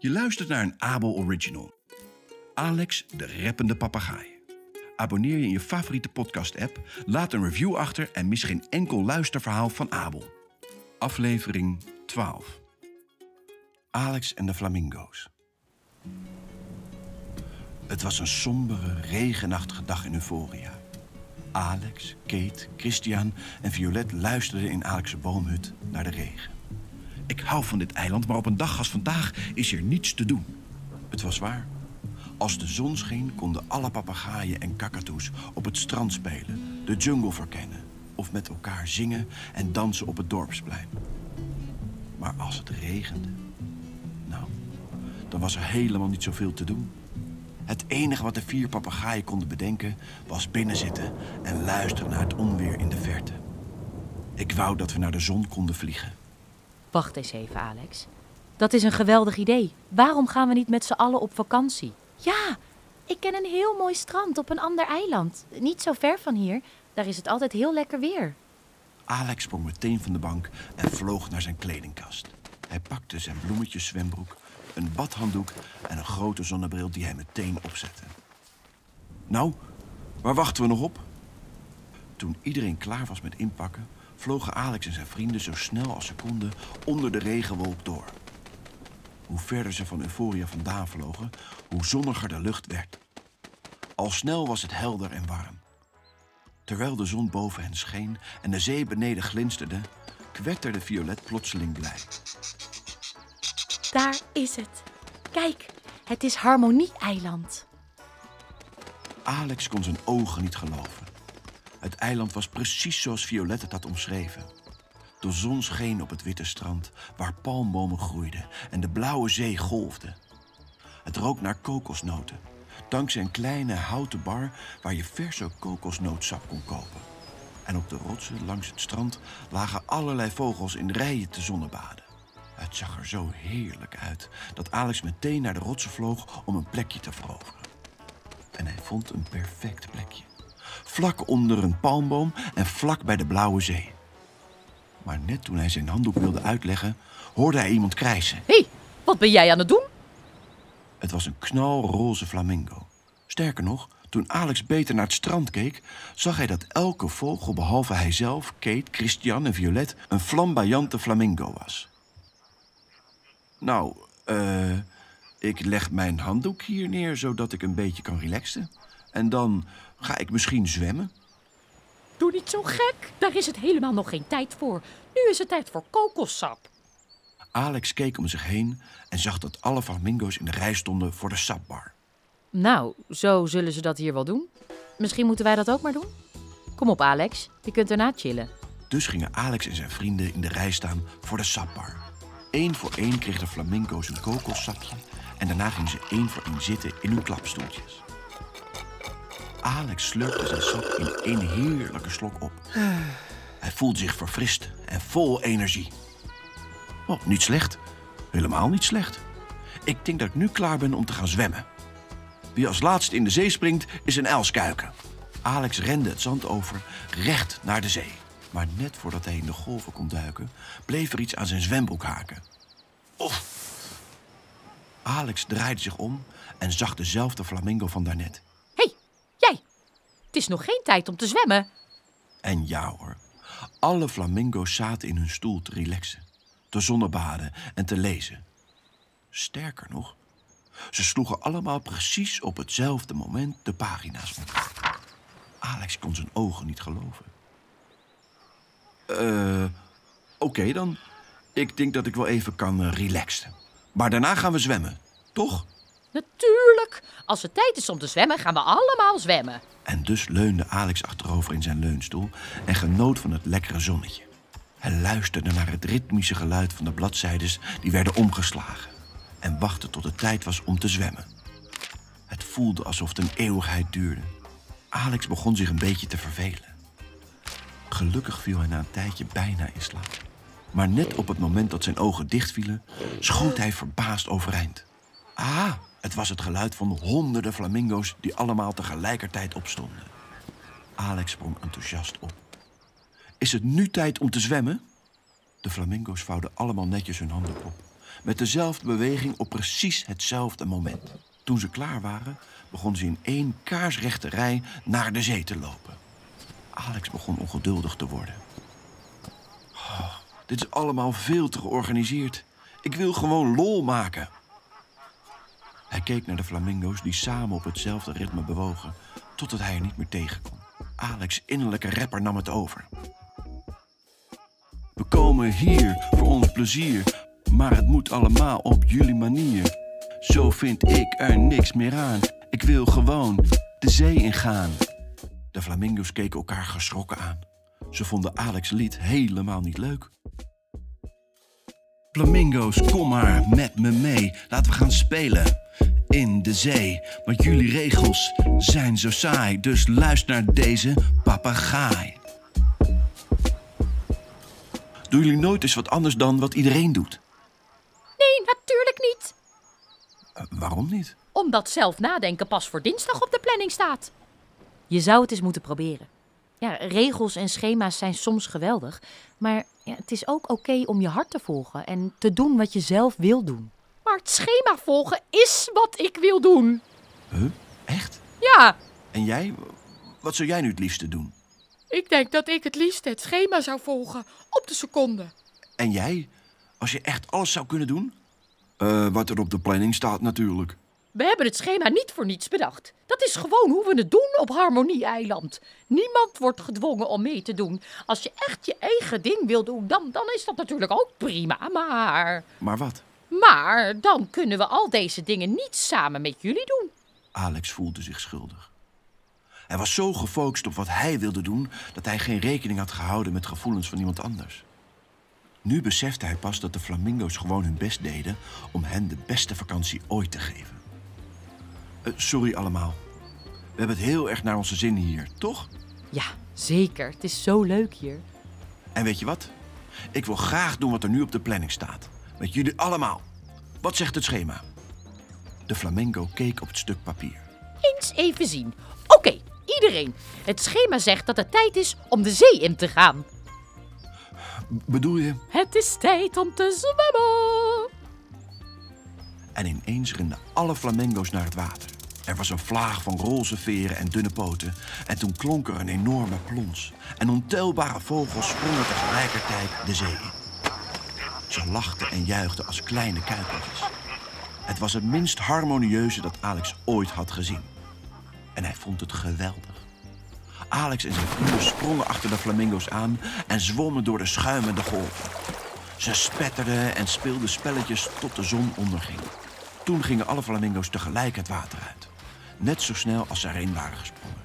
Je luistert naar een Abel Original. Alex, de rappende papegaai. Abonneer je in je favoriete podcast-app, laat een review achter en mis geen enkel luisterverhaal van Abel. Aflevering 12. Alex en de flamingo's. Het was een sombere, regenachtige dag in Euphoria. Alex, Kate, Christian en Violet luisterden in Alex' boomhut naar de regen. Ik hou van dit eiland, maar op een dag als vandaag is hier niets te doen. Het was waar. Als de zon scheen, konden alle papegaaien en kakatoes op het strand spelen, de jungle verkennen of met elkaar zingen en dansen op het dorpsplein. Maar als het regende, nou, dan was er helemaal niet zoveel te doen. Het enige wat de vier papegaaien konden bedenken was binnenzitten en luisteren naar het onweer in de verte. Ik wou dat we naar de zon konden vliegen. Wacht eens even, Alex. Dat is een geweldig idee. Waarom gaan we niet met z'n allen op vakantie? Ja, ik ken een heel mooi strand op een ander eiland. Niet zo ver van hier. Daar is het altijd heel lekker weer. Alex sprong meteen van de bank en vloog naar zijn kledingkast. Hij pakte zijn bloemetjes zwembroek, een badhanddoek en een grote zonnebril die hij meteen opzette. Nou, waar wachten we nog op? Toen iedereen klaar was met inpakken, vlogen Alex en zijn vrienden zo snel als ze konden onder de regenwolk door. Hoe verder ze van Euphoria vandaan vlogen, hoe zonniger de lucht werd. Al snel was het helder en warm. Terwijl de zon boven hen scheen en de zee beneden glinsterde, kwetterde Violet plotseling blij. Daar is het. Kijk, het is Harmonie-eiland. Alex kon zijn ogen niet geloven. Het eiland was precies zoals Violet het had omschreven. De zon scheen op het witte strand waar palmbomen groeiden en de blauwe zee golfde. Het rook naar kokosnoten, dankzij een kleine houten bar waar je verse kokosnootsap kon kopen. En op de rotsen langs het strand lagen allerlei vogels in rijen te zonnebaden. Het zag er zo heerlijk uit dat Alex meteen naar de rotsen vloog om een plekje te veroveren. En hij vond een perfect plekje. Vlak onder een palmboom en vlak bij de blauwe zee. Maar net toen hij zijn handdoek wilde uitleggen, hoorde hij iemand krijsen. Hé, hey, wat ben jij aan het doen? Het was een knalroze flamingo. Sterker nog, toen Alex beter naar het strand keek, zag hij dat elke vogel behalve hijzelf, Kate, Christian en Violet een flamboyante flamingo was. Nou, eh, ik leg mijn handdoek hier neer zodat ik een beetje kan relaxen. En dan ga ik misschien zwemmen. Doe niet zo gek. Daar is het helemaal nog geen tijd voor. Nu is het tijd voor kokossap. Alex keek om zich heen en zag dat alle flamingo's in de rij stonden voor de sapbar. Nou, zo zullen ze dat hier wel doen. Misschien moeten wij dat ook maar doen. Kom op, Alex. Je kunt erna chillen. Dus gingen Alex en zijn vrienden in de rij staan voor de sapbar. Eén voor één kregen de flamingo's een kokossapje en daarna gingen ze één voor één zitten in hun klapstoeltjes. Alex slurpte zijn sap in één heerlijke slok op. Hij voelde zich verfrist en vol energie. Oh, niet slecht. Helemaal niet slecht. Ik denk dat ik nu klaar ben om te gaan zwemmen. Wie als laatste in de zee springt, is een uilskuiken. Alex rende het zand over, recht naar de zee. Maar net voordat hij in de golven kon duiken, bleef er iets aan zijn zwembroek haken. Of. Alex draaide zich om en zag dezelfde flamingo van daarnet. Het is nog geen tijd om te zwemmen. En ja hoor, alle flamingo's zaten in hun stoel te relaxen, te zonnebaden en te lezen. Sterker nog, ze sloegen allemaal precies op hetzelfde moment de pagina's. Alex kon zijn ogen niet geloven. Eh, oké dan. Ik denk dat ik wel even kan uh, relaxen. Maar daarna gaan we zwemmen, toch? Natuurlijk. Als het tijd is om te zwemmen, gaan we allemaal zwemmen. En dus leunde Alex achterover in zijn leunstoel en genoot van het lekkere zonnetje. Hij luisterde naar het ritmische geluid van de bladzijdes die werden omgeslagen en wachtte tot het tijd was om te zwemmen. Het voelde alsof het een eeuwigheid duurde. Alex begon zich een beetje te vervelen. Gelukkig viel hij na een tijdje bijna in slaap. Maar net op het moment dat zijn ogen dichtvielen, schoot hij verbaasd overeind. Ah, het was het geluid van honderden flamingo's die allemaal tegelijkertijd opstonden. Alex sprong enthousiast op. Is het nu tijd om te zwemmen? De flamingo's vouwden allemaal netjes hun handen op, met dezelfde beweging op precies hetzelfde moment. Toen ze klaar waren, begon ze in één kaarsrechte rij naar de zee te lopen. Alex begon ongeduldig te worden. Oh, dit is allemaal veel te georganiseerd. Ik wil gewoon lol maken. Hij keek naar de flamingo's die samen op hetzelfde ritme bewogen, totdat hij er niet meer tegen kon. Alex' innerlijke rapper nam het over. We komen hier voor ons plezier, maar het moet allemaal op jullie manier. Zo vind ik er niks meer aan. Ik wil gewoon de zee ingaan. De flamingo's keken elkaar geschrokken aan. Ze vonden Alex' lied helemaal niet leuk. Flamingo's, kom maar met me mee. Laten we gaan spelen in de zee. Maar jullie regels zijn zo saai, dus luister naar deze papegaai. Doen jullie nooit eens wat anders dan wat iedereen doet? Nee, natuurlijk niet. Uh, waarom niet? Omdat zelf nadenken pas voor dinsdag op de planning staat. Je zou het eens moeten proberen. Ja, regels en schema's zijn soms geweldig, maar ja, het is ook oké om je hart te volgen en te doen wat je zelf wil doen. Maar het schema volgen is wat ik wil doen. Huh? Echt? Ja, En jij? Wat zou jij nu het liefste doen? ik denk dat ik het liefst het schema zou volgen op de seconde. En jij? Als je echt alles zou kunnen doen? Eh, wat er op de planning staat natuurlijk. We hebben het schema niet voor niets bedacht. Dat is gewoon hoe we het doen op Harmonie-eiland. Niemand wordt gedwongen om mee te doen. Als je echt je eigen ding wil doen, dan, dan is dat natuurlijk ook prima. Maar, Maar wat? Maar dan kunnen we al deze dingen niet samen met jullie doen. Alex voelde zich schuldig. Hij was zo gefocust op wat hij wilde doen dat hij geen rekening had gehouden met gevoelens van iemand anders. Nu besefte hij pas dat de flamingo's gewoon hun best deden om hen de beste vakantie ooit te geven. Eh, sorry allemaal. We hebben het heel erg naar onze zin hier, toch? Ja, zeker. Het is zo leuk hier. En weet je wat? Ik wil graag doen wat er nu op de planning staat. Met jullie allemaal. Wat zegt het schema? De flamingo keek op het stuk papier. Eens even zien. Oké, iedereen. Het schema zegt dat het tijd is om de zee in te gaan. Bedoel je? Het is tijd om te zwemmen. En ineens renden alle flamingo's naar het water. Er was een vlaag van roze veren en dunne poten. En toen klonk er een enorme plons. En ontelbare vogels sprongen tegelijkertijd de zee in. Ze lachten en juichten als kleine kuipertjes. Het was het minst harmonieuze dat Alex ooit had gezien. En hij vond het geweldig. Alex en zijn vrienden sprongen achter de flamingo's aan en zwommen door de schuimende golven. Ze spetterden en speelden spelletjes tot de zon onderging. Toen gingen alle flamingo's tegelijk het water uit. Net zo snel als ze erin waren gesprongen.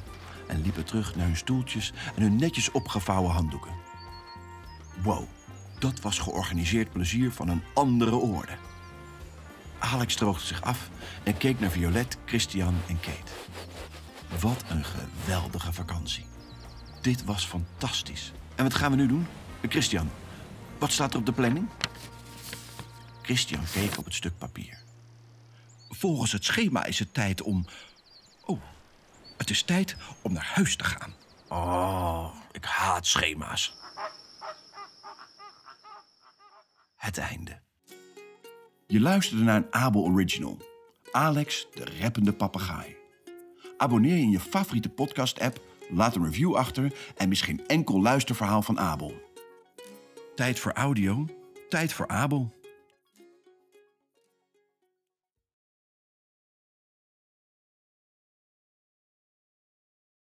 En liepen terug naar hun stoeltjes en hun netjes opgevouwen handdoeken. Wow, dat was georganiseerd plezier van een andere orde. Alex droogde zich af en keek naar Violet, Christian en Kate. Wat een geweldige vakantie. Dit was fantastisch. En wat gaan we nu doen? Christian, wat staat er op de planning? Christian keek op het stuk papier. Volgens het schema is het tijd om. Oh, het is tijd om naar huis te gaan. Oh, ik haat schema's. Het einde. Je luisterde naar een Abel Original. Alex, de rappende papegaai. Abonneer je in je favoriete podcast-app, laat een review achter en mis geen enkel luisterverhaal van Abel. Tijd voor audio, tijd voor Abel.